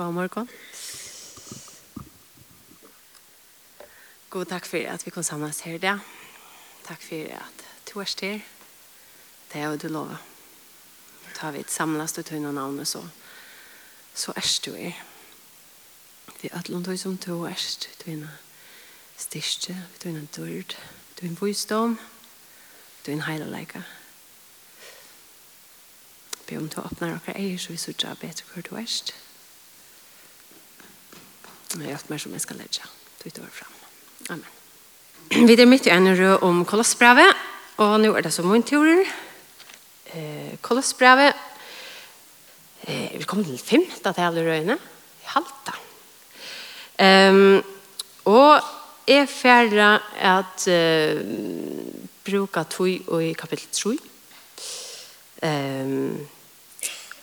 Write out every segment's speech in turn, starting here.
God morgon. God takk for at vi kan samles her i dag. Takk for at du er styr. Det er jo du lover. Ta vi et samlas til tøyne navnet så. Så er du er. Vi er alle tøy som to er tøyne styrke, tøyne dørd, tøyne bostad, tøyne heiligleika. Be om du åpner dere eier så vi sørger bedre hvor du er. Takk Men jeg jag mer som jag ska lägga. Tog det frem. Amen. Vi er midt i en rød om kolossbrevet. Og nå er det så min tur. Eh, kolossbrevet. Eh, vi kommer till femte tävlar röjne. Halta. Um, och är färre at uh, bruka tog och i kapitel 3. Um,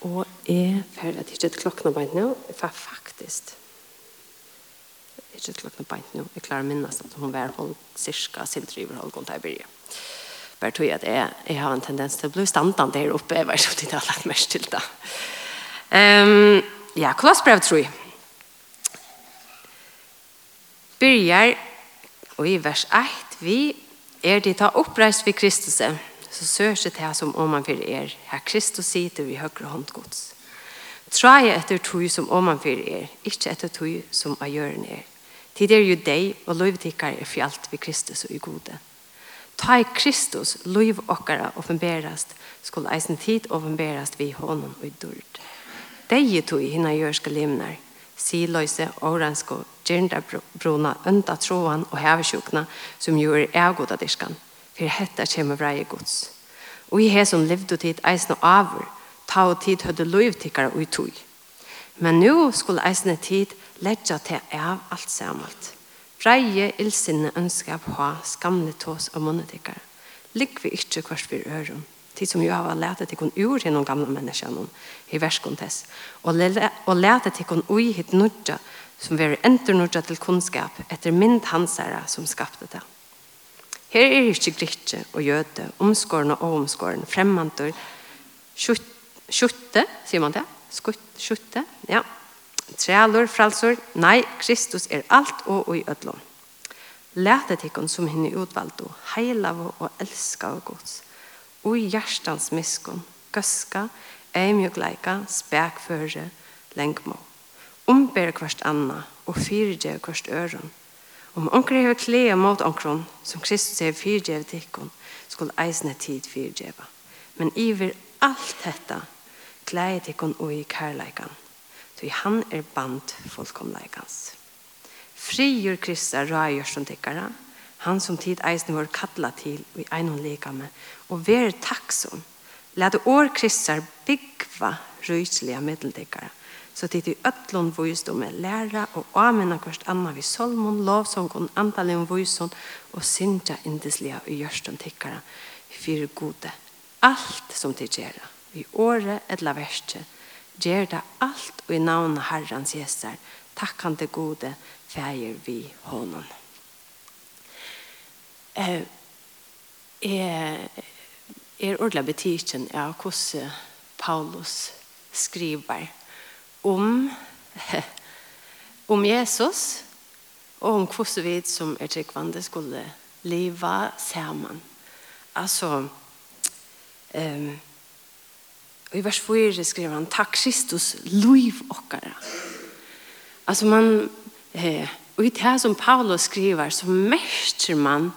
og jeg er ferdig ikke klokken på nå, for faktisk det ikke klokken beint nå. Jeg klarer å minnes at hun var holdt cirka sin driver holdt rundt her byrje. Bare tog jeg at jeg, jeg har en tendens til å bli standant der oppe. Jeg vet ikke om det har lagt mest til det. Um, ja, Kolossbrev tror jeg. Byrjar, og i vers 1, vi er de ta oppreist ved Kristus, så sørs det her som om man vil er. Her Kristus sitter vi høyre håndgods. Trai etter tog som om man vil er, ikke etter tog som av gjøren er. Tid er jo deg, og livet tikkar er fjalt ved Kristus og i gode. Ta i Kristus, lov okkara offenberast, skulle eisen tid offenberast vi honom og i dord. Deg tog i hinna jørska limnar, siløyse, oransko, gjendabrona, ønda troan og hevesjukna, som jo er avgoda dirskan, for hetta kjemme vrei gods. Og i he som levde tid eisen og avur, ta og tid høyde liv tikkara og i tog. Men nu skulle eisen tid Ledja til av alt samalt. Freie ilsinne ønskap på skamle tås og munnetikar. Ligg vi ikke kvart for øren. Tid som jo har lært at ikon ur til noen gamle menneskene i verskontess. Og lært at ikon ui hit nudja som veri entur nudja til kunnskap etter mynd hansara som skapte det. Her er ikke gritje og jøde, omskårene og omskårene, fremmantur, skjutte, sier man det? Skjutte, ja, Trælur, fralsur, nei, Kristus er alt og i ødlom. Læte tikkun som henne utvalgte, heilav og elska og gods. Og hjertans miskun, gøska, eimjugleika, spekføre, lengmo. Omber kvart anna, og fyrdje kvart øron. Om onker hever klea mot onkron, som Kristus hever fyrje tikkun, skulle eisne tid fyrdjeva. Men iver alt detta, klei tikkun og i kærleikan. Så han er band fullkomleikans. Frigjør Kristus røyer som tikkere, han som tid eisen vår kattla til og i einon likame, og vær takksom. Læt år Kristar byggva røysliga middeltikkere, så tid i øtlån vysdomme læra og amena kvart anna vi solmon, lovsong og antalion vyson og synja indeslige og gjørstum tikkere, fyrir gode. Alt som tid gjerra, i året eller verset, Gjer det alt og i navnet Herrens Jesar. Takk han til gode, feir vi hånden. Eh, er, er ordentlig betydkjen av hvordan Paulus skriver om om Jesus og om hvordan vi som er tryggvande skulle leva sammen. Altså, eh, Og i vers 4 skriver han, takk Kristus, liv okkara. Altså man, eh, og i det som Paulus skriver, så mestrer man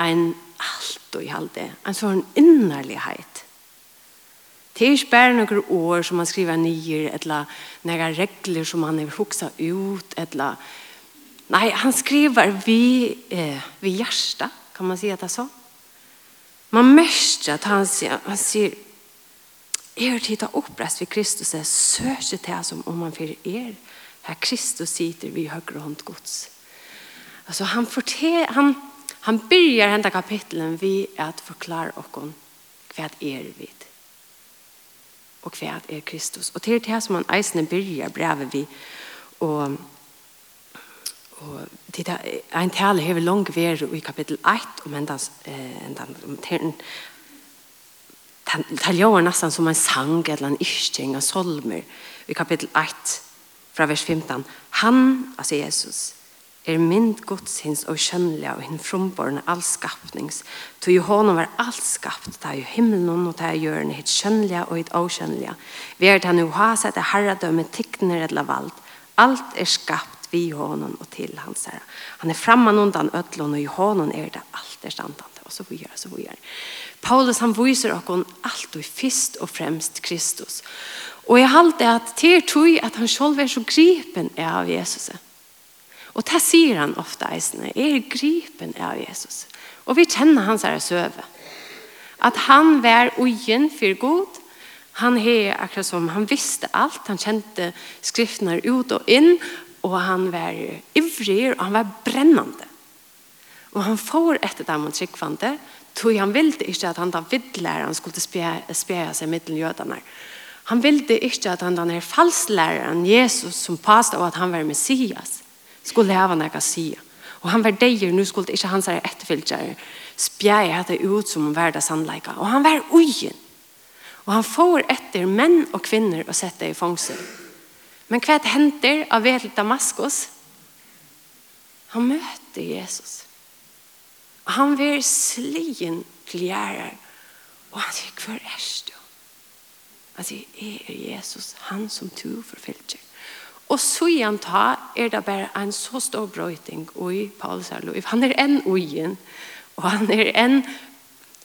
en alt og i alt det, en sånn innerlighet. Det er ikke bare noen år som man skriver nye, eller noen regler som man har hukset ut, eller Nei, han skriver vi, eh, vi hjärsta, kan man säga det så? Man mestrar att han, han sier, er tid å opprest ved Kristus er søker til som om han fyrir er. Her Kristus sitter vid høyre hånd gods. Alltså han fortel, han han börjar hända kapitlen vi att forklare och hva er är og och er är Kristus. Och til det som han eisende börjar brevet vi och och det en tale har vi lång vært i kapitel 1, om enda, eh, enda, om Det gjør nesten som en sang eller en ischting av solmer i kapittel 1 fra vers 15. Han, altså Jesus, er mynd godsins og kjønnelig og hinn fromborne all skapnings. To jo hånden var alt skapt, det er jo himmelen og det er gjørende, hitt kjønnelig og hitt avkjønnelig. Vi er til å ha sett det herredømme, tikkner eller valgt. Alt er skapt vi hånden og til hans herre. Han er framman undan ødlån og i hånden er det alt er standan og så vidare. Och så vidare. Paulus han viser oss allt och först och främst Kristus. Och jeg halte att til tog att han själv är så gripen av Jesus. Och det säger han ofta i er är gripen av Jesus. Och vi känner hans här söve. Att han var ugen for god. Han er akkurat som han visste allt. Han kände skrifterna ut och in. Och han var ivrig och han var brännande. Og han får etter dem og tryggvande, tog han ville ikke at han da vidlæreren skulle spjære seg mittelen jødene. Han ville ikke at han da er falslæreren Jesus som påstod og at han var Messias, skulle leve noe å si. Og han var deier, nå skulle ikke hans etterfylgjere spjære hette ut som om verda sannleika. Og han var ugen. Og han får etter menn og kvinner å sette i fangsel. Men hva henter av vel Damaskus? Han møter Jesus. Han vil slien til gjerrar. Og han sier, hva er du? Han sier, jeg er Jesus, han som du forfylter. Og så igjen ta er det bare en så stor brøyting i Paulus her liv. Han er en ugen, og han er en,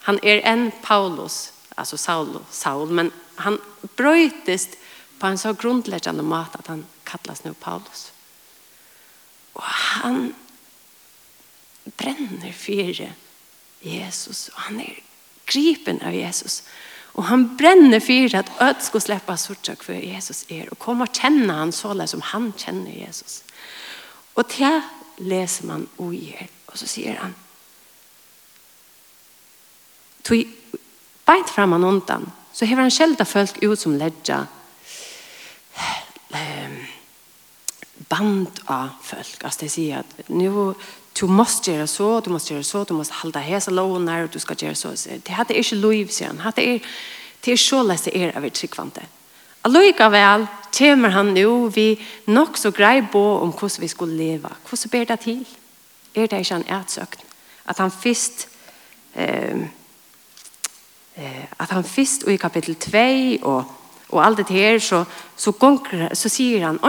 han er en Paulus, altså Saul, Saul men han brøytes på en så grunnleggende måte at han kallas nu Paulus. Og han brenner for Jesus. Og han er gripen av Jesus. Og han brenner for at ød skal slippe sorte hva Jesus er. Og kommer og kjenne han så lenge som han kjenner Jesus. Og til leser man og gjør. Og så sier han tog beint fram han undan så hever han sjelda folk ut som ledja band av folk. Altså det sier at nu du måste göra så, du måste göra så, du måste hålla hesa lån och du ska göra så. Det hade inte liv, säger han. Det är, det är så läst er av ett tryggvante. Allika väl kommer han nu vi nok så grej på om hur vi skulle leva. Hur så ber det till? Er det inte en ärtsökt? Att han först eh, att han först i kapitel 2 och, och allt det här så, så, gonger, så säger han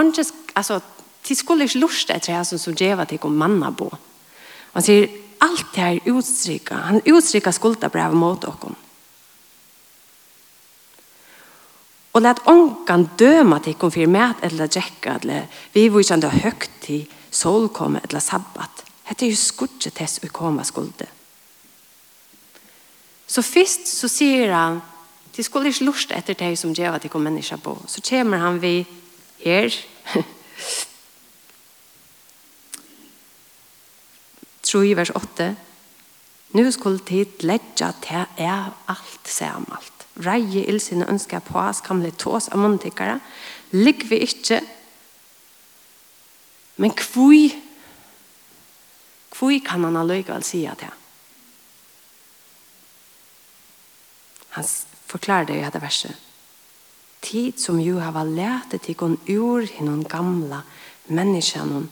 alltså, det skulle ikke lusta etter det som så geva till om manna på. Han sier, alt det er utstrykka. Han utstrykka skuldabrev mot dere. Og let onkan døma til konfirmat for mæt eller drekka eller vi vissande høgt til solkomme eller sabbat. Hette er jo skudget til å komme skulde. Så først så sier han de skulle ikke lust etter deg som djeva til kom menneska på. Så kommer han vi her 3 vers 8. Nu skulle tid lägga till er allt samalt. Reie ilsine ønsker på oss kan bli tås av munntikkere. Ligg vi ikke. Men kvui kvui kan han allikevel si at det. Han forklarer det i dette verset. Tid som jo har lært til kun ur i hinnom gamla menneskene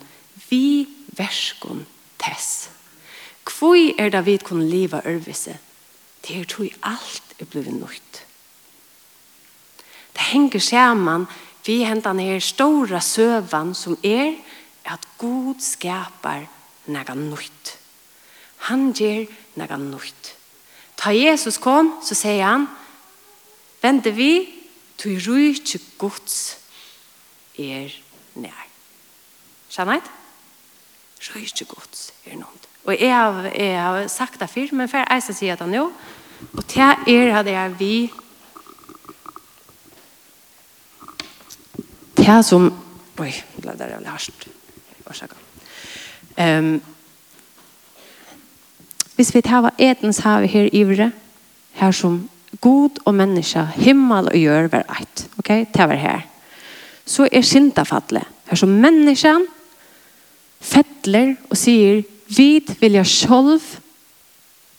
vi verskene tess. Kvoi er det vi kunne leva ørvise? Det er tog alt er blevet nøyt. Det henger sammen vi hentan her stora søvan som er at god skapar nega nøyt. Han ger nega nøyt. Ta Jesus kom, så sier han, vende vi, tu rujtje gods er nær. Skjønner Røyke gods er noen. Og jeg har, jeg har sagt det før, men før jeg skal si det nå. Og til er hadde jeg vi til som Oi, ble det veldig hardt. Årsaker. Um, hvis vi tar etens hav her ivre, her som god og menneske, himmel og gjør hver eit, Ok, det var her. Så er sintafattelig. Her som menneskene fettler og sier vid vil jeg selv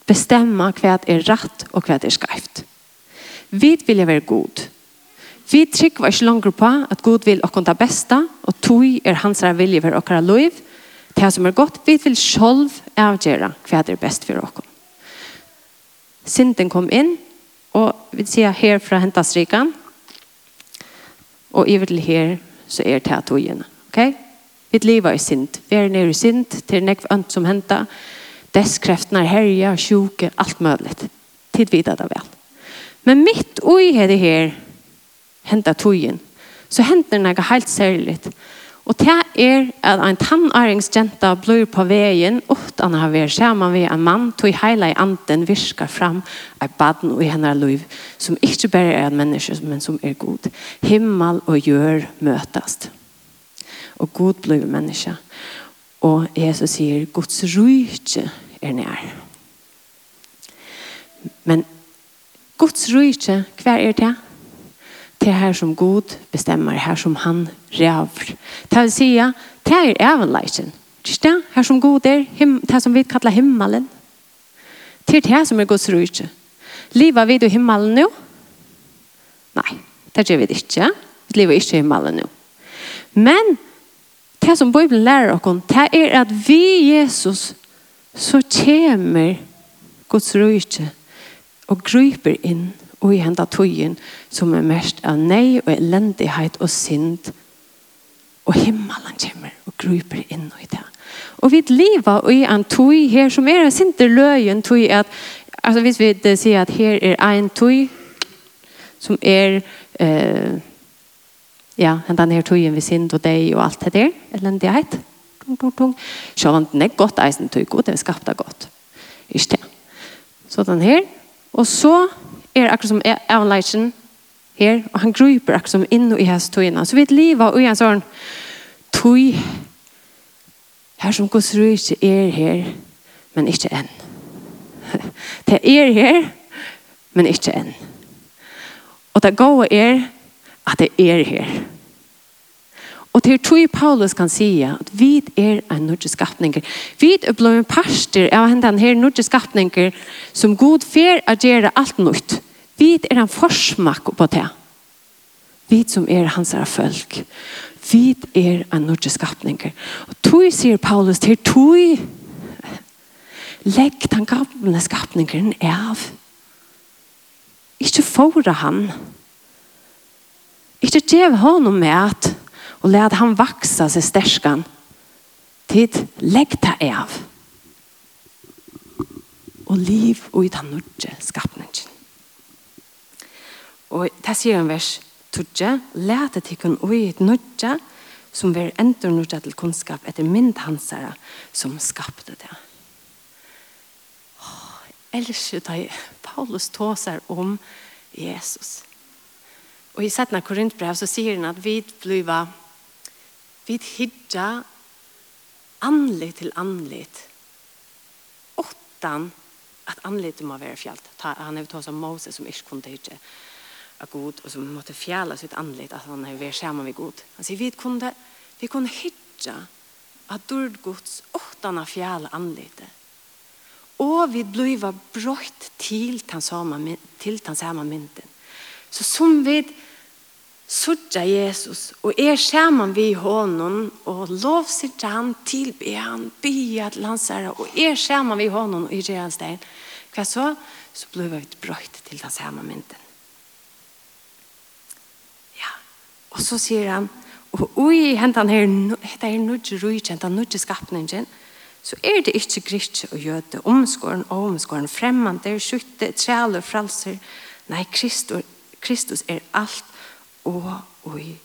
bestemme hva er rett og hva er skevt. Vid vil jeg være god. Vi trykker ikke langer på at Gud vil åkken det beste, og tog er hans vilje for okkara liv. Det som er godt, vi vil selv avgjøre hva det er best for okkon. Sinten kom inn, og vi sier her fra Hentastrikan, og i vil her så er det togene. Okay? Vi lever i synd. Vi er nere i synd, til nekv ønt som henta, desskreftene er herja, sjuke, alt mulig. Tid videre det vel. Men mitt ui er det her, henta togen, så henter noe helt særlig. Og det er at en tannaringsjenta blir på veien, utan å være sammen med en mann, tog hele i anden virker fram av baden i hennes liv, som ikke bare er en menneske, men som er god. Himmel og gjør møtast og god blir menneske. Og Jesus sier, Guds rydtje er nær. Men Guds rydtje, hva er det? Det er her som God bestemmer, her som han ræver. Det vil si, det er evenleisen. Det er her som God er, det som vi kallar himmelen. Det er det som er Guds rydtje. Liva vi du himmelen nå? Nei, det gjør vi ikke. Vi lever ikke i himmelen nå. Men det som Bibelen lærer oss, det er at vi Jesus så kommer Guds røyke og gryper inn og i henda tøyen som er mest av nei og elendighet og synd og himmelen kommer og gryper inn i det. Og vi lever i en tøy her som er sinte løyen tøy at altså hvis vi sier at her er en tøy som er eh, ja, hendan her tøyen vi synd og deg og alt det der, elendighet. Så var det ikke godt eisen tøy god, det er skapte godt. Ikke det. Så den her, og så er akkurat som avleisen her, og han gruper akkurat som inn i hans tøyene. Så vidt livet og en sånn tøy, her som Guds rike er her, men ikke enn. Det er her, men ikke enn. Og det gode er, at det er her. Og til tog Paulus kan si at vi er en nødvendig skapninger. Vi er blevet parster av den her nødvendig skapninger som god fer å gjøre alt nødt. Vi er en forsmak på det. Vi som er hans er folk. Vi er en nødvendig skapninger. Og tog sier Paulus til tog legg den gamle skapningen av. Ikke fora han. Ikke han Ikke djev honom med at og let han vaksa seg sterskan. Tid, legg ta av. Og liv og i den nordje skapningen. Og det sier en vers tudje, let et hikken og i et nordje som vil endre nordje til kunnskap etter mynd hansere som skapte det. Åh, elsker deg, Paulus tåser om Jesus. Og i Sätna Korintbrev så sier han at vi blir vi hittar anlit til anlit. Åttan at anlit må vara Ta, Han har tagit som Moses som ikke kunne hitta av god og som måtte fjalla sitt anlit at han har vært sammen med god. Han sier vi kunne, vi kunne hitta at dörd gods åttan av fjalla anlit Og vi bliva brøtt til den samme, til den samme mynden. Så som vi sutja Jesus og er skjermen vi honom og lovsitja han, tilbe han, bya til hans herre og er skjermen vi honom og i hans stein. Hva så? Så ble vi brøyt til den samme mynden. Ja, og så sier han, og ui, hentan her, hetta her nudge rujt hentan nudge skapningen, så er det ikke gritje og jøde, omskåren og omskåren, fremmande, skjutte, trele, fralser. Nei, Kristus, Kristus er alt og i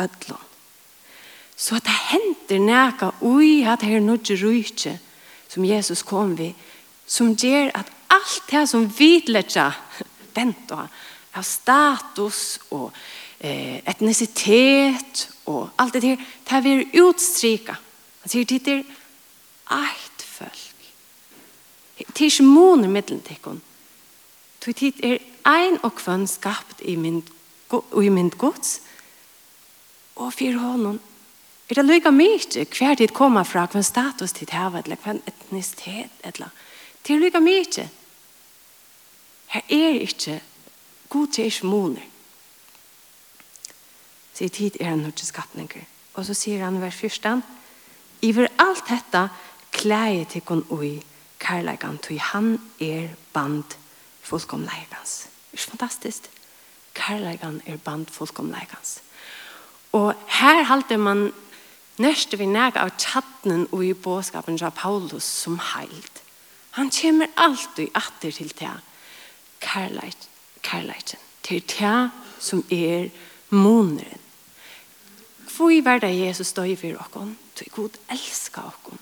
ødlån. Så at det henter nækka ui at her nødje rujtje som Jesus kom vi, som gjør at alt det som vidletja vent og av status og eh, etnisitet og alt det her, det vi utstrika. Han sier til det eit folk. Det er ikke måneder middelen til henne. Det er ein og kvann skapt i min og i mynd gods, og for honom. Er det lykka mykje hver tid koma fra, hver status tid hava, eller hver etnisitet, eller til lykka mykje. Her er ikkje god til ikkje måner. Sier tid er han nødvendig skattninger. Og så sier han hver fyrstan, Iver alt dette klæje til kun ui kærleikan, tog han er band fullkomleikans. Det er fantastisk? Kærleikan er band fullkomleikans. Og her halte man nørste vi nega av tjattnen og i båskapen av Paulus som heilt. Han kommer alltid atter til det. Kærleik, kærleiken. Til det som er moneren. Hvor er det Jesus støy for okken? Til god elsker okken.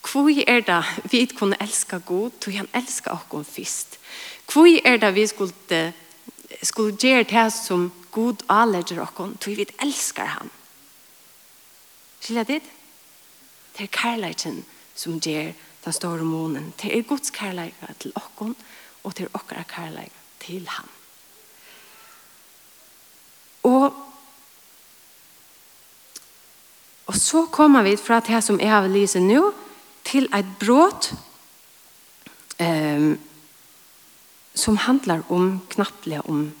Hvor er det vi kunne elska god? Til han elsker okken først. Hvor er det vi skulle skulle gjøre det som god avlegger oss, tog vi elsker han. Skilja det? Det er kærleiken som gjør den store månen. Det er Guds kærleika til oss, og til okkara kærleika til han. Og Og så kommer vi fra det som jeg har lyset nå, til et brått um, som handlar om knappliga om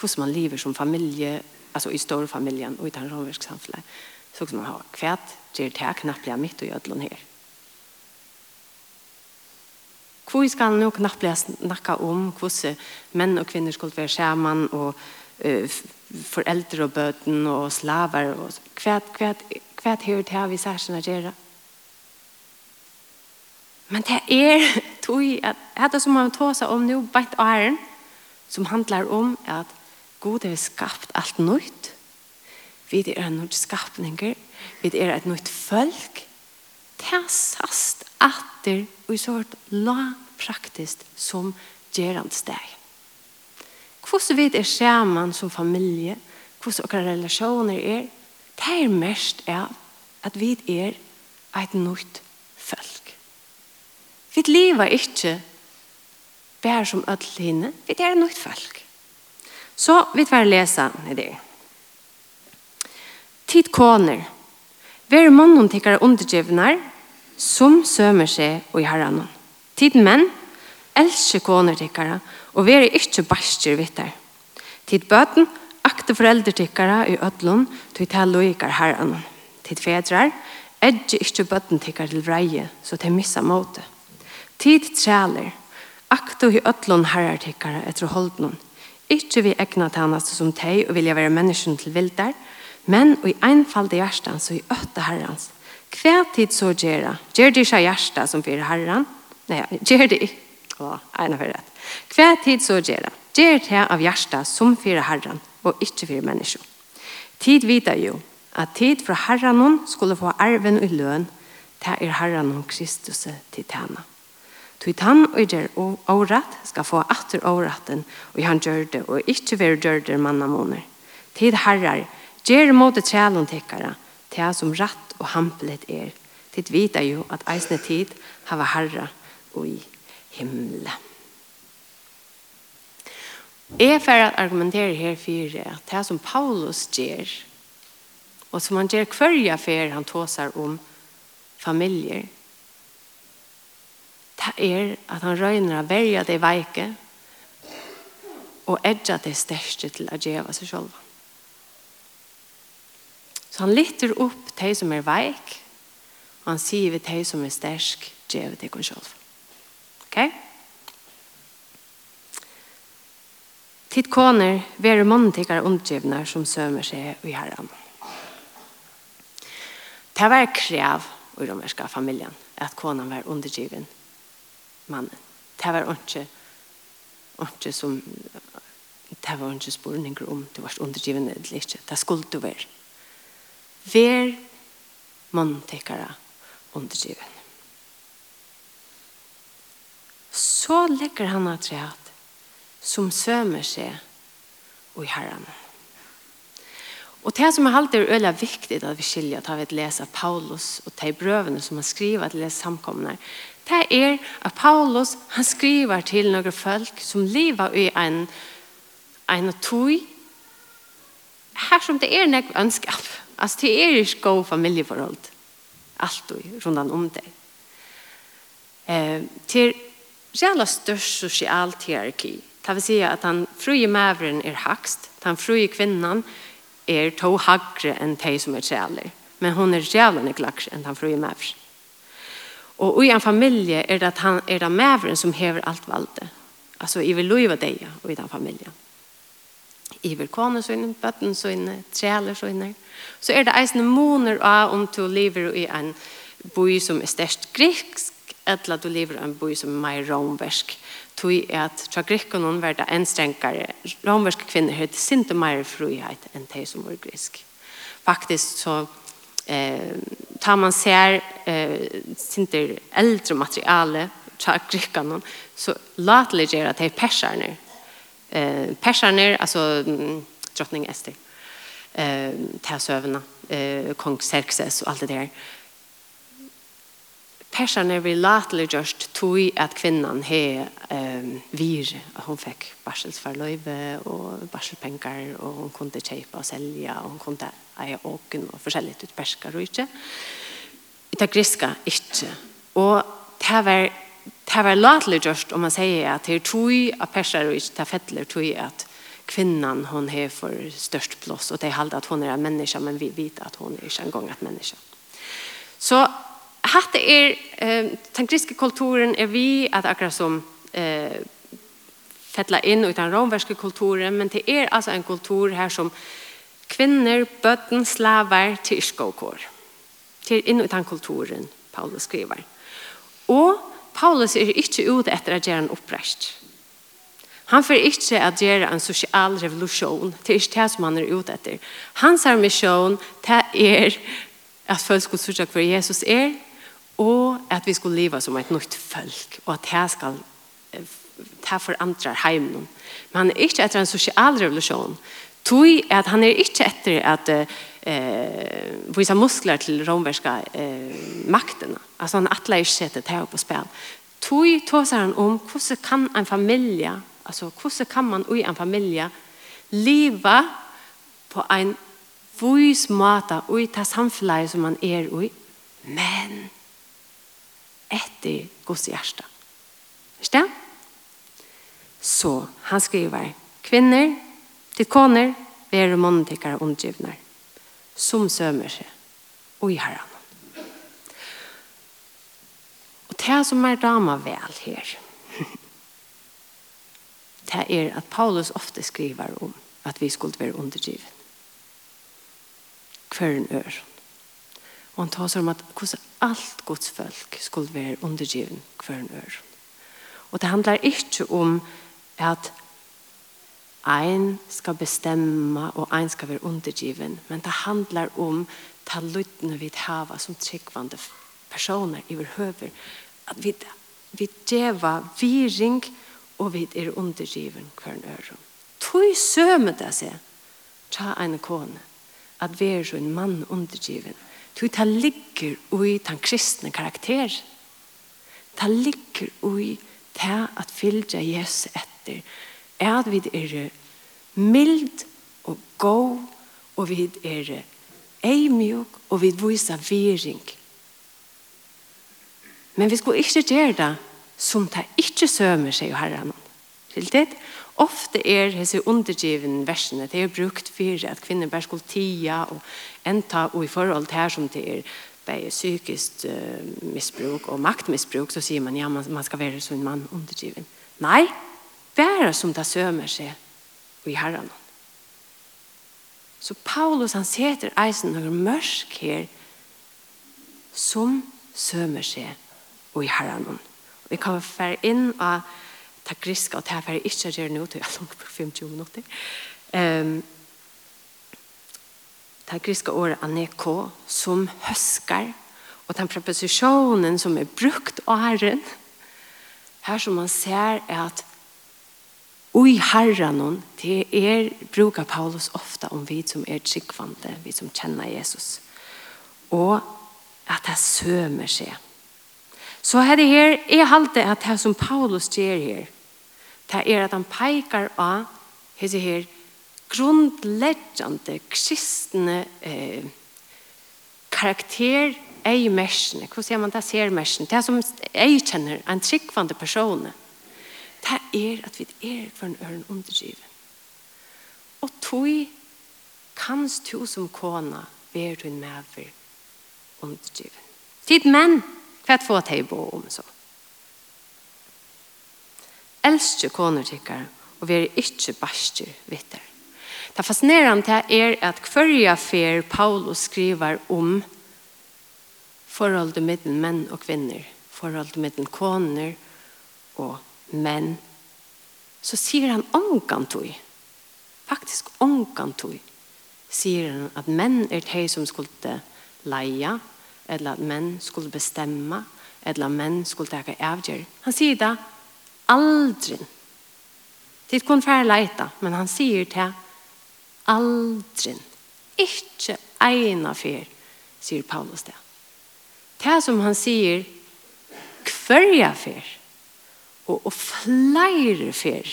hur man lever som familje, alltså i stor familjen och i den romerska samhället. Så som man har kvärt, det är det här knappliga mitt och ödlån här. Hvor skal nu knappliga snacka om hur män och kvinnor skulle vara samman och uh, föräldrar och böten och slavar och kvärt, kvärt, kvärt hur det här vi särskilt att göra. Men det er tog at det som man tar seg om nå, beit æren, som handler om at God har skapt alt nytt. Vi er en nytt skapninger. Vi er et nytt folk. Det er sast atter og så hørt la praktisk som gjerand steg. Hvordan vi er sammen som familie, hvordan våre relasjoner er, det er mest av at vi er et nytt folk. Vi lever ikke bare som ødel hinne. Vi er nødt folk. Så vi tar lese i det. Tid koner. Vær mannen tikkere undergivner som sømer seg og i herren. Tid menn. Elsker koner tikkere og vær ikke barster der. Tid bøten. Akte foreldre tikkere i ødelen til ta loikere herren. Tid fedrar. Edge ikke bøten tikkere til vreie så til missa måte. Tid træler, aktu i ötlun herrartikkare etter holdnån. Ikke vi egna tænast som teg og vilja være mennesken til vildar, men og i einfalde hjertan så i øtta herrans. Hver tid så gjerra, gjer det ikke hjärsta som fyrir herran, nei, gjer det ikke, å, eina for rett. Hver tid så gjerra, gjer det av hjärsta som fyrir herran, og ikke fyrir menneskjen. Tid vita jo, at tid fra herranon skulle få arven og løn, det er herranon Kristus til tæna. Tui tann og gjør året skal få atter åretten, og han gjør det, og ikke vil gjør det mannamoner. Tid herrar, ger mot det tjælen tekkara til som ratt og hamplet er. Tid vita jo at eisne tid hava herra og i himle. Jeg er at argumentere her for at det som Paulus gjør, og som han gjør hver for han tåsar om familier, det er at han røyner å verja det veike og edja det største til å gjeva seg selv. Så han lytter opp de som er veik og han sier vi de som er størsk gjeva det kun selv. Ok? Titt koner veru manntikar undgivnar som sømer seg i herran. Det var krev i romerska familjen at konen var undergiven mannen. Det var ikke, ikke som det var ikke spørninger om du var undergivende eller ikke. Det skulle du være. Vær manntekere undergivende. Så legger han av treet som sømer seg og i herrene. Og det som er alltid er øyelig viktig at vi skiljer, at vi leser Paulus og de brøvene som han skriver til leser samkomne, det er at Paulus han skriver til noen folk som lever i en, en tog her som det er nek ønskap. Altså det er ikke god familieforhold. Alt og rundt om det. Eh, til reala størst sosialt hierarki. Det vil si at den fruje mæveren er hakst, den fruje kvinnan er to hagre enn de som er trealer. Men hon er reala nek lagre enn den fruje mæveren. Og i en familie er det, at han, er det maveren som hever alt valget. Altså, i vil lov deg og i den familien. I vil kone sønne, bøtten sønne, trealer sønne. Så er det eisende moner av om du lever i en by som er størst grisk, eller du lever i en by som er mer romversk. Tui er at fra grikkene var det en strengere. Romverske kvinner har sinte mer frihet enn de som var grisk. Faktisk så eh tar man ser eh synter äldre materiale tjackrickan så latligt är att det är persarna eh persarna alltså drottning Ester eh tärsövarna eh kung Xerxes och allt det där persarna vill latelig just tog att kvinnan he ehm vir hon fick barselsfarløyve och barselpengar och hon kunde köpa och sälja och hon kunde ei åken og forskjellig ut perska og ikke. Det er griska ikke. Og det var det var latelig gjørst om man sier at det er tog av perser og ikke det fettler tog at kvinnan hon har for størst plås og det er halde at hon er en menneske men vi vet at hon er ikke en gang et menneske så hatt er eh, den griske kulturen er vi at akkurat som eh, fettla inn utan romverske kulturen men det er altså en kultur her som Kvinner, bøtten, slavar, tyrskåkår. Til inn i den kulturen Paulus skriver. Og Paulus er ikke ute etter å gjøre en opprest. Han får ikke å gjøre en sosial revolusjon. Det er ikke det som han er ute etter. Hans misjon det er at folk skulle sørge for Jesus er, og at vi skulle leve som et nytt folk, og at det skal ta for andre hjemme. Men han er ikke etter en sosial revolusjon, Tui er at han er ikke etter at eh, vise muskler til romverska eh, maktene. Altså han atler ikke setter det her på spil. Tui tåser han om hvordan kan en familie, altså hvordan kan man i en familie leva på en vis måte i det samfunnet som man er i, men etter Guds hjerte. Ikke det? Så han skriver, kvinner, Til koner, vere månen tikkare omgivnar, som sømer seg, og i herran. Og det som er dama vel her, det er at Paulus ofte skriver om at vi skulle være undergivet. Hver en ør. Og han tar seg om at hvordan alt Guds folk skulle være undergiven en ør. Og det handlar ikke om at Ein skal bestemma og ein skal være undergiven. Men det handlar om ta lyttene vi hava som tryggvande personer i vår høver. At vi, vi djeva viring og vi er undergiven hver en øre. Tøy sømme det seg. Ta en kone. At vi er en mann undergiven. Tøy ta ligger ui den kristne karakter. Ta ligger ui ta at fylja Jesus etter er at vi er mild og god, og vi er eimjuk, og vi viser viring. Men vi skulle ikke gjøre det som det ikke sømer seg og herren. Til det, ofte er disse undergivende versene, det er brukt for at kvinner bare skulle tia og enta, og i forhold til her som det er bare psykisk uh, misbruk og maktmisbruk, så sier man, ja, man, man skal være som en mann undergiven. Nei, Bæra som det sømer seg i herren. Så Paulus han seter eisen og mørk her som sømer seg i herren. Vi kan være inn av ta griska og ta her ikkje gjer gjør til jeg på 50 minutter. Um, ta griska året aneko som høskar og den preposisjonen som er brukt åren her som man ser er at Ui herren det er brukar Paulus ofta om vi som er tryggvande, vi som kjenner Jesus. Og at det sømer seg. Så er det her, jeg halte at det som Paulus gjør her, det er at han peikar av hese her grundleggjande kristne eh, karakter ei mersene. Hvordan sier man det ser mersene? Det er som ei kjenner en tryggvande person det er at vi er for en øren undergiven. Og tog kanst to som kona være du en medver undergiven. Tid menn, hva få teg bo om så? Elskje koner tykker, og vi er ikke barstjer vittar. Det fascinerande er at hverja fer Paulus skriver om forholdet mellom menn og kvinner, forholdet mellom koner og Men så sier han ångantui, faktisk ångantui, sier han at menn er de som skulle leia, eller at menn skulle bestemma, eller at menn skulle ta avgjør. Han sier da aldri. Det er kun færre leita, men han sier det aldri. Ikke eina fyr, sier Paulus det. Det som han sier, kvørja fyr, og, og flere fer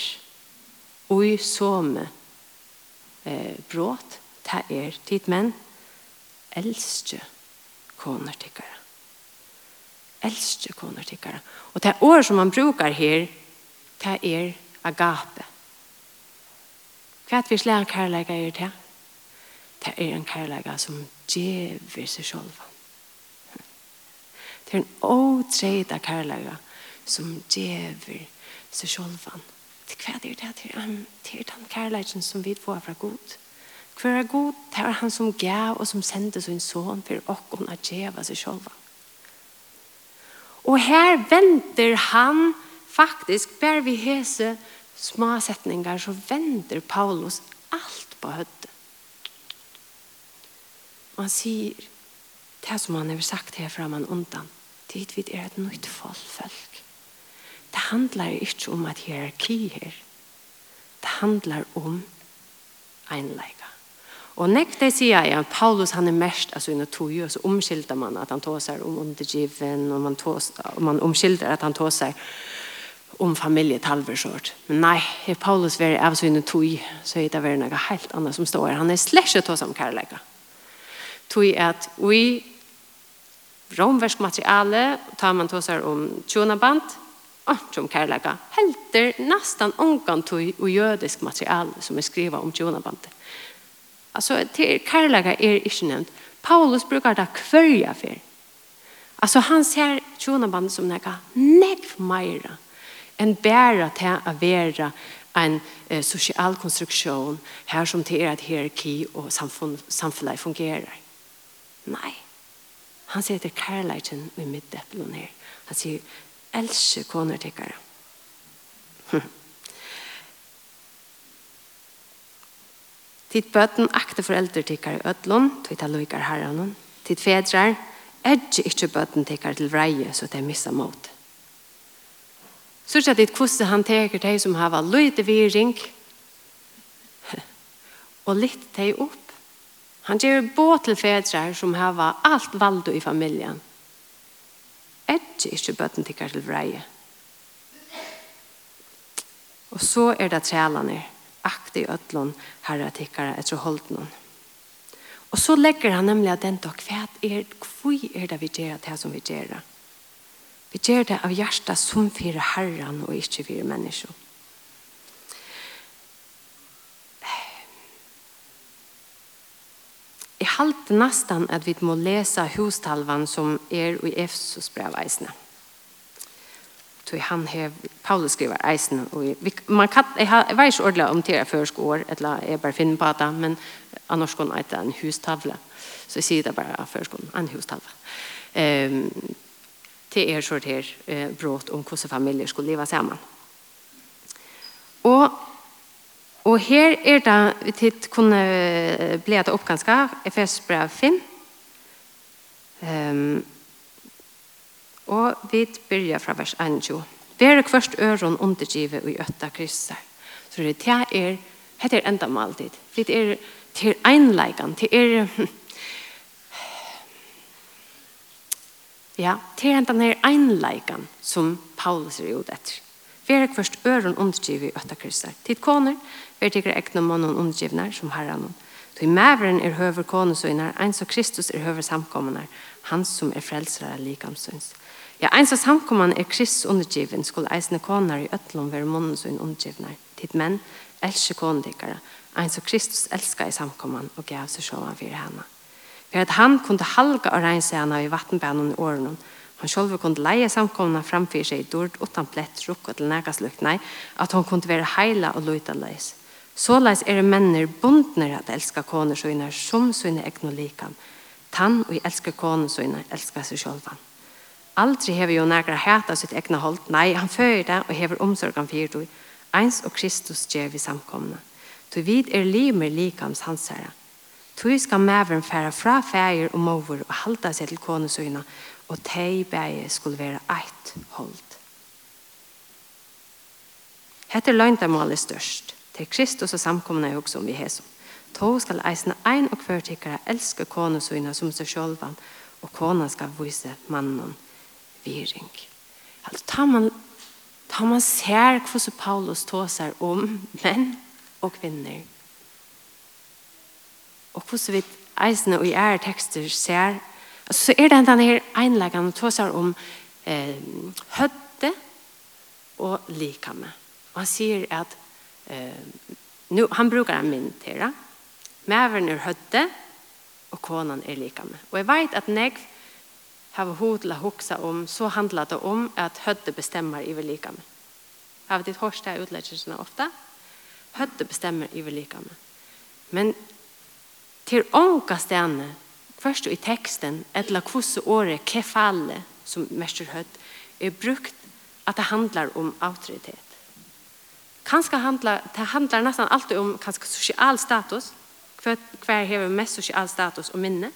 og i somme eh, brått det er tid menn elskje koner tikkere elskje koner tikkere og det år som man brukar her det er agape. Hva er det vi slår kærleika er det det er en kærleika som djever seg sjolva det er en åtreida kærleika som djever seg selv. Til hva er det til han, til den kærleiken som vi får fra god. Hva er god, det er han som gav og som sendte sin son for åkken å djeva seg selv. Og her venter han faktisk, bare vi hese små setningar, så venter Paulus alt på høttet. Og han sier, det som han har sagt her fra man undan, tid vi er et nytt folk Det handlar ikke om at hierarki her. Det handlar om einleika. Og nekk det sier jeg, Paulus han er mest av sine tog, og så omskilder man at han tog seg om undergiven, og man, tog, og man omskilder at han tog seg om familjetalversort. Men nei, er Paulus veri av sine tog, så er det veri noe helt annet som står her. Han er slett ikke tog om kærleika. Tog at vi romversk materiale, tar man tog om tjonaband, Ant om kærleika, helter nästan onkan tog och jødisk material som är skriva om tjonabandet. Alltså till Karlaga är inte nämnt. Paulus brukar det kvölja för. Alltså han ser tjonabandet som näka nekv meira än bära till att vara en eh, social konstruktion här som till er att hierarki och samfund, samfundet fungerar. Nej. Han säger till kärleken i mitt äpplen här. Han säger else koner tikkere. Tid bøten akte foreldre tikkere i ødlån, tog ta løyker herren, tid fedrer, edge ikke bøten tikkere til vreie, så de missa mot. Så er det hvordan han teker de som har vært viring, og litt de opp. Han gjør båt til fedrer som har alt valdo i familien, Edge ikkje bøtten tikkar til vreie. Og så er det trælene, i øtlån, herra tikkare etter holdnån. Og så legger han nemlig at den dag, hva er, hva er det vi gjør det som vi gjør det? Vi gjør det av hjertet som fyrir herren og ikke fyrir mennesker. halte nesten at vi må lese hustalvan som er i Efsos brev eisne. Så han hev, Paulus skriver eisen. Og vi, man kan, jeg, har, jeg vet ikke ordentlig om det er først år, eller jeg bare finner på det, men annars kan jeg en hustavle. Så jeg sier det bare først år, en hustavle. Um, det er sånn her eh, brått om hvordan familier skulle leve sammen. Og Og her er det, vi titt kunne bli at det opp ganske, 5. Um, og vi begynner fra vers 1. Vær først øren undergive og i øtta krysser. Så det er, er, det er enda maltid. Det er til einleikan, det er, ja, det er enda nær einleikan som Paulus er gjort etter. Vere kvørst øren undergivet i øtta kristar. Tid koner, vere tikkere ekne mannen undergivner som herran. Tui mæveren er høver konesøyner, eins og Kristus er høver samkommunar, han som er frelsere likamsøyns. Ja, eins og samkomman er Kristus undergiven, skulle eisne konar i øtlom vere månesøyn undergivnar. Tid menn, elsker konedikkare, eins og Kristus elskar i samkomman og gav seg sjåan for henne. For at han kunne halga og reinsa henne i vattenbænen i årene, Hon själv kunde leie samkomna framför sig i dörd utan plett rukk og til till nägaslöknar att hon kunde vara heila och leis. Så Såleis er mennir bundner at elska koner søgnar som søgne egn og likan. Tann og elska koner søgnar elska seg sjálvan. Aldri hever jo nægra hæta sitt egna hold, nei, han fører det og hever omsorgan fyrir du, eins og Kristus djev vi samkomna. Du vid er limer likams hans herre. Tui skal maveren færa fra fægir og mover og halda seg til konesøyna, og tei bæge skulle være eit hold. Hette løgndamålet størst. Til Kristus og samkomna er også om vi hesum. To skal eisne ein og kvartikkara elske konesøyna som seg sjolvan, og kona skal vise mannen viring. Altså, tar man, tar man ser hvordan Paulus tåser om menn og kvinner, og hvordan vi eisene og i ære tekster ser, altså, så er det denne her einleggende tåser om eh, høtte og likame. Og han sier at eh, nu, han brukar en mynd det. mæveren er høtte og konan er likame. Og jeg vet at negv har hod til å huske om, så handler det om at høtte bestemmer i likame. Har vi ditt hårste utleggelsen ofte? Høtte bestemmer i likame. Men til ånka stene, først i teksten, etla kvosse året kefale, som mester høtt, er brukt at det handlar om autoritet. Kanska handlar, det handlar nästan alltid om kanske social status, hver, hver hever mest social status og minne,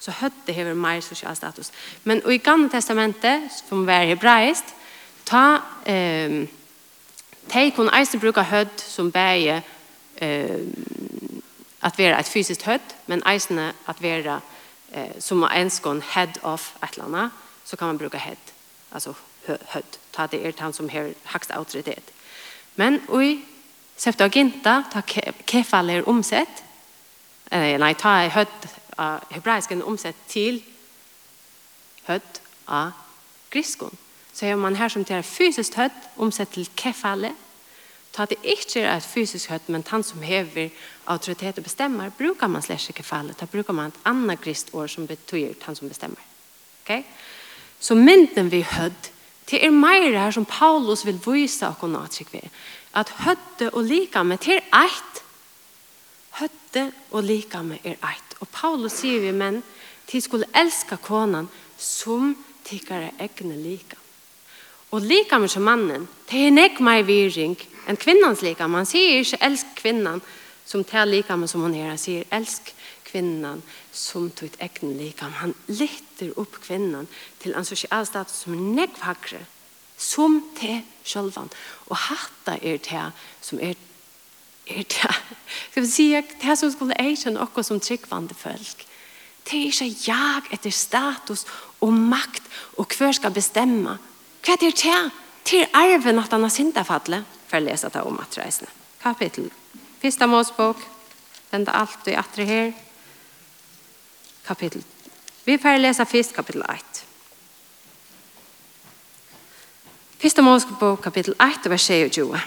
så høtte hever mer social status. Men i Gamle testamentet, som var hebraist, ta eh, de kunne eisen bruke høtt som bæge eh, att vara ett fysiskt hödd, men eisne att vara eh, som en skån head of et eller annet, så kan man bruka head, alltså hödd. Ta det er han som har högsta autoritet. Men oj, Sefta og ginta, ta kefall er omsett. Eh, nei, ta er hødd av hebraisken omsett til hødd av griskon. Så er man her som til fysiskt hødd omsett til kefalle, Ta det ikke er et fysisk høyt, men han som hever autoritet og bestemmer, brukar man slett ikke fallet. Da brukar man et annet kristår som betyr han som bestemmer. Okay? Så mynden vi høyt, det er mer her som Paulus vil vise og kunne atsikve. At høyde og likame, det er eit. Høyde og likame er eit. Og Paulus sier vi, men, de skulle elska konan som tikkare egne lika. Og lika med som mannen, det er nek meg viring enn kvinnans lika. Man sier ikke elsk kvinnan som tar lika med som hon her. Han sier elsk kvinnan som tog ekne lika. Han lytter opp kvinnan til en sosial status som er nek vakre som te sjølvan. Og hatta er det som er er det Skal vi si, det som skulle eisen okko som tryggvande folk. Det er ikke jag etter status og makt og hver skal bestemme. Hva er det til arven at han har synda falle? For å lese det om at reisene. Kapitel. Fyrsta målsbok. Den er alt i atre her. Kapitel. Vi får lese først kapitel 1. Fyrsta målsbok, kapitel 1 vers 22.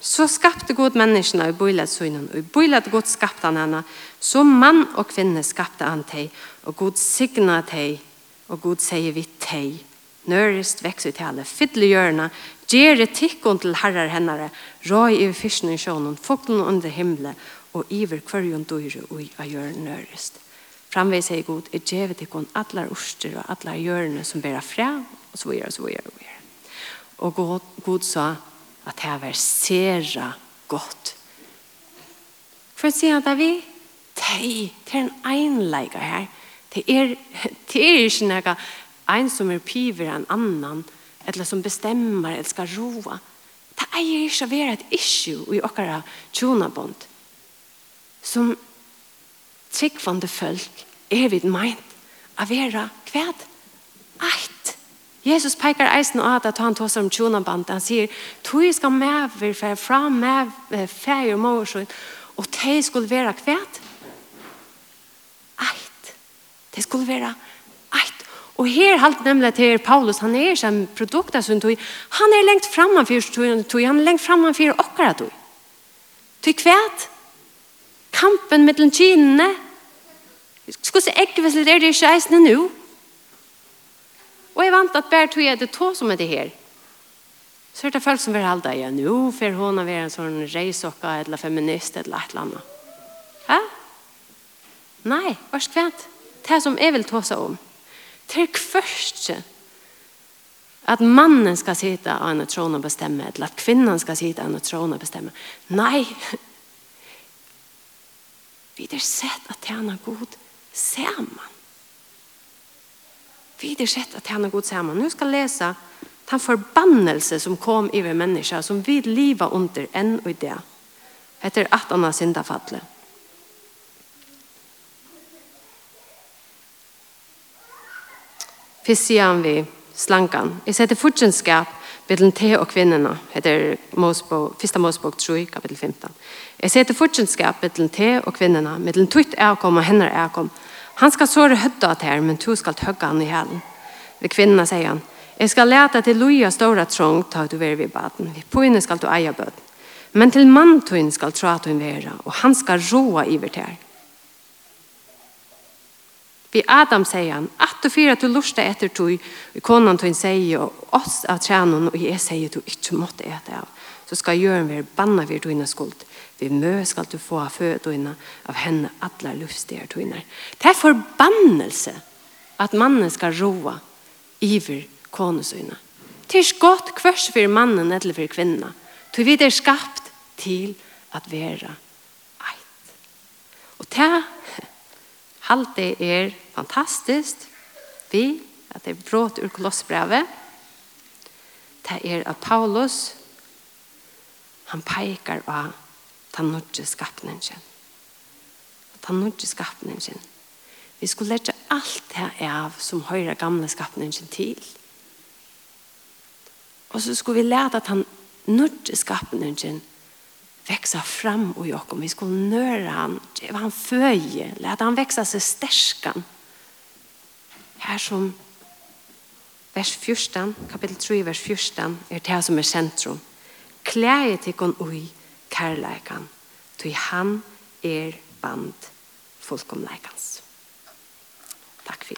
Så skapte god menneskene i bøyladsynen, og i bøylad god skapte han henne. Så mann og kvinne skapte han til, og god signa til, og god sier vi til, Nørist vekst ut hele, fytle hjørna, gjere tikkene til herrar hennere, røy i fyrsten i sjånen, fukten under himmelen, og iver kvarjon døyre ui a gjør nørist. Framvei hei god, er gjeve tikkon atlar orster og atlar hjørne som bera fra, og så videre, og så videre, og videre. Og god, god sa at det var sera godt. For å si at vi, det er en einleika her, det er, det er ikke noe en som er piver en annan, eller som bestemmer, eller skal roa. Det eier ikke å være et issue i okkara tjonabond. Som tryggvande folk er vidt meint å være kvæd. Eit. Jesus pekar eisen av at han tås om tjonabond. Han sier, tog skal mever, for fra med fer og morsen, og de skulle være kvæd. Eit. De skulle være kvæd Og her halt nemlig til Paulus, han er som produkt av sin tog. Han er lengt framan for sin tog, han er lengt framan for okkara tog. Tog kvæt, kampen mellom kynene, skulle se ekkeveslet er det ikke eisne nu. Og jeg vant at bare tog jeg det tog som er det her. Så er det folk som vil halda, ja, nu får hun være en sånn reisokka, eller feminist, eller et eller annet. Hæ? Nei, hva er skvæt? Det som jeg vil ta seg om til kvørste at mannen skal sitte av en tron og bestemme, eller at kvinnan skal sitte av en tron og bestemme. Nei, vi har sett at tjene god sammen. Vi har sett at tjene god sammen. Nå skal jeg lese den forbannelse som kom i vi mennesker, som vi lever under enn og i det. Etter at han har syndet fattelig. Fyrst sier vi slankan. Jeg setter fortjenskap mellom te og kvinnerna, heter Mosbog, Fista Mosbog 3, kapittel 15. Jeg setter fortjenskap mellom te og kvinnerna, mellom tutt avkom og hennar avkom. Han skal såre høtta til her, men to skal tøgge han i hælen. Ved kvinnerna sier han, Jeg skal lete til loja stora trång ta du veri vid baden. Vi poine skal du eia bøten. Men til mann tuin skal tra tuin vera, og han skal roa i til her. Vi Adam sier han, at du fyrer at du lusta etter tog, konan tog sier, og oss av trænen, og jeg sier du ikke måtte ete av. Så skal gjøren vi banna vi dina skuld. Vi mø skal du få av fødøyna av henne alle lufstier tøyner. Det er forbannelse at mannen skal roa iver konesøyne. Det er godt kvørs for mannen eller for kvinna. Du vet er skapt til at være eit. Og det halte er fantastiskt vi at det er brått ur kolossbrevet. Det er at Paulus han peikar av den norske skapningen. Den norske skapningen. Vi skulle lette alt det av som høyre gamle skapningen til. Og så skulle vi lete at den norske skapningen växa fram och jag kommer vi skulle nöra han. Ge han föje låt han växa sig stärskan här som vers 14 kapitel 3 vers 14 är det här som är centrum. Kläje till kon oj kärlekan ty han är band fullkomlikans tack för